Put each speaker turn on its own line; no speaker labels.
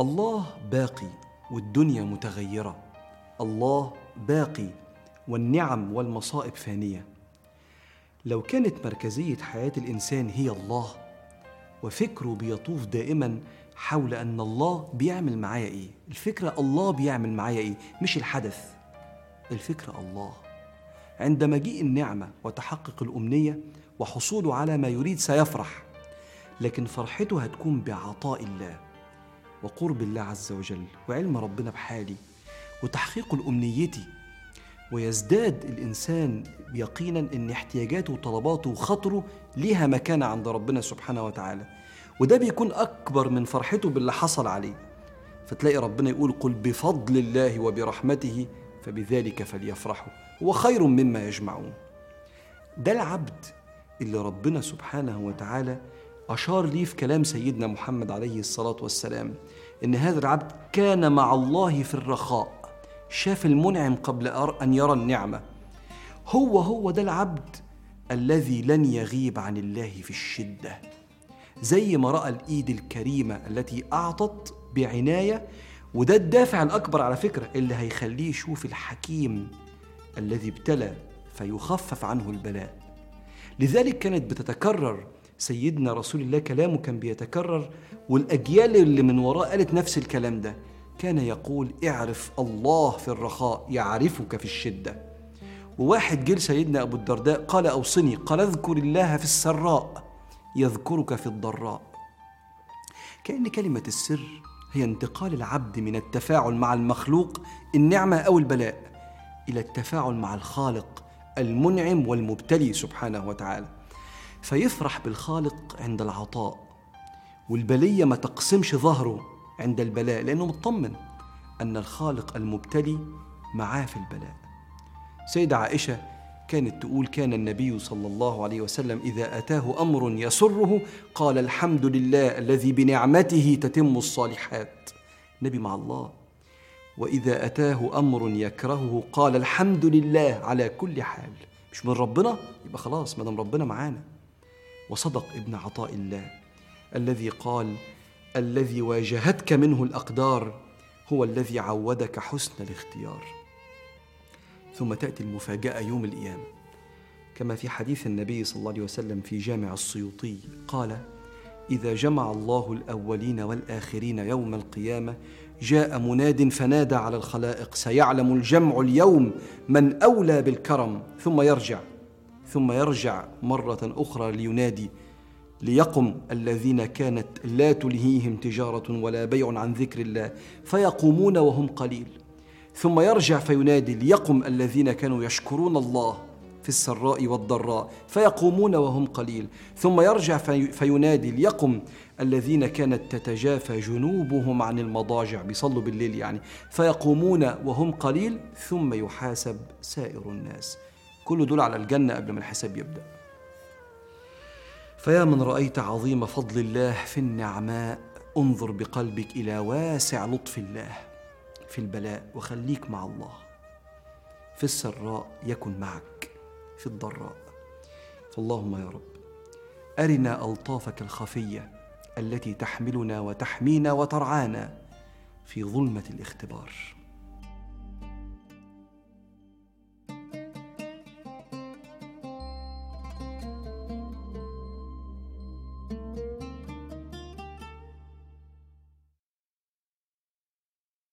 الله باقي والدنيا متغيرة. الله باقي والنعم والمصائب فانية. لو كانت مركزية حياة الإنسان هي الله وفكره بيطوف دائما حول أن الله بيعمل معايا إيه؟ الفكرة الله بيعمل معايا إيه؟ مش الحدث. الفكرة الله. عند مجيء النعمة وتحقق الأمنية وحصوله على ما يريد سيفرح لكن فرحته هتكون بعطاء الله. وقرب الله عز وجل وعلم ربنا بحالي وتحقيق الأمنيتي ويزداد الإنسان يقينا أن احتياجاته وطلباته وخطره ليها مكانة عند ربنا سبحانه وتعالى. وده بيكون أكبر من فرحته باللي حصل عليه. فتلاقي ربنا يقول قل بفضل الله وبرحمته فبذلك فليفرحوا. هو خير مما يجمعون. ده العبد اللي ربنا سبحانه وتعالى أشار ليه في كلام سيدنا محمد عليه الصلاة والسلام إن هذا العبد كان مع الله في الرخاء شاف المنعم قبل أن يرى النعمة. هو هو ده العبد الذي لن يغيب عن الله في الشدة. زي ما رأى الإيد الكريمة التي أعطت بعناية وده الدافع الأكبر على فكرة اللي هيخليه يشوف الحكيم الذي ابتلى فيخفف عنه البلاء. لذلك كانت بتتكرر سيدنا رسول الله كلامه كان بيتكرر والأجيال اللي من وراء قالت نفس الكلام ده. كان يقول اعرف الله في الرخاء يعرفك في الشدة. وواحد جيل سيدنا أبو الدرداء قال أوصني قال اذكر الله في السراء يذكرك في الضراء. كأن كلمة السر هي انتقال العبد من التفاعل مع المخلوق النعمة أو البلاء إلى التفاعل مع الخالق المنعم والمبتلي سبحانه وتعالى. فيفرح بالخالق عند العطاء والبلية ما تقسمش ظهره عند البلاء لأنه مطمن أن الخالق المبتلي معاه في البلاء. سيدة عائشة كانت تقول كان النبي صلى الله عليه وسلم إذا أتاه أمر يسره قال الحمد لله الذي بنعمته تتم الصالحات نبي مع الله وإذا أتاه أمر يكرهه قال الحمد لله على كل حال مش من ربنا؟ يبقى خلاص ما دام ربنا معانا. وصدق ابن عطاء الله الذي قال الذي واجهتك منه الأقدار هو الذي عودك حسن الاختيار. ثم تأتي المفاجأة يوم القيامة. كما في حديث النبي صلى الله عليه وسلم في جامع السيوطي قال إذا جمع الله الأولين والآخرين يوم القيامة جاء مناد فنادى على الخلائق سيعلم الجمع اليوم من أولى بالكرم ثم يرجع. ثم يرجع مرة أخرى لينادي ليقم الذين كانت لا تلهيهم تجارة ولا بيع عن ذكر الله فيقومون وهم قليل. ثم يرجع فينادي ليقم الذين كانوا يشكرون الله في السراء والضراء فيقومون وهم قليل. ثم يرجع في فينادي ليقم الذين كانت تتجافى جنوبهم عن المضاجع بيصلوا بالليل يعني فيقومون وهم قليل ثم يحاسب سائر الناس. كل دول على الجنة قبل ما الحساب يبدأ. فيا من رأيت عظيم فضل الله في النعماء انظر بقلبك إلى واسع لطف الله في البلاء وخليك مع الله. في السراء يكن معك في الضراء. فاللهم يا رب أرنا ألطافك الخفية التي تحملنا وتحمينا وترعانا في ظلمة الاختبار.